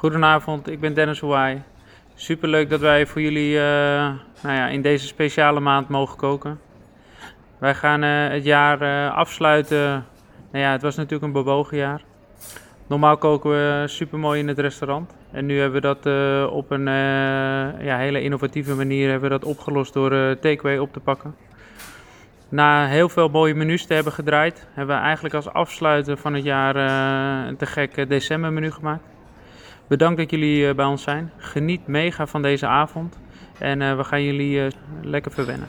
Goedenavond, ik ben Dennis Hawaii. Superleuk dat wij voor jullie eh, nou ja, in deze speciale maand mogen koken. Wij gaan eh, het jaar eh, afsluiten. Nou ja, het was natuurlijk een bewogen jaar. Normaal koken we super mooi in het restaurant. En nu hebben we dat op een ja, hele innovatieve manier hebben we dat opgelost door takeaway op te pakken. Na heel veel mooie menus te hebben gedraaid, hebben we eigenlijk als afsluiter van het jaar een te gek decembermenu gemaakt. Bedankt dat jullie eh, bij ons zijn. Geniet mega van deze avond. En eh, we gaan jullie eh, lekker verwennen.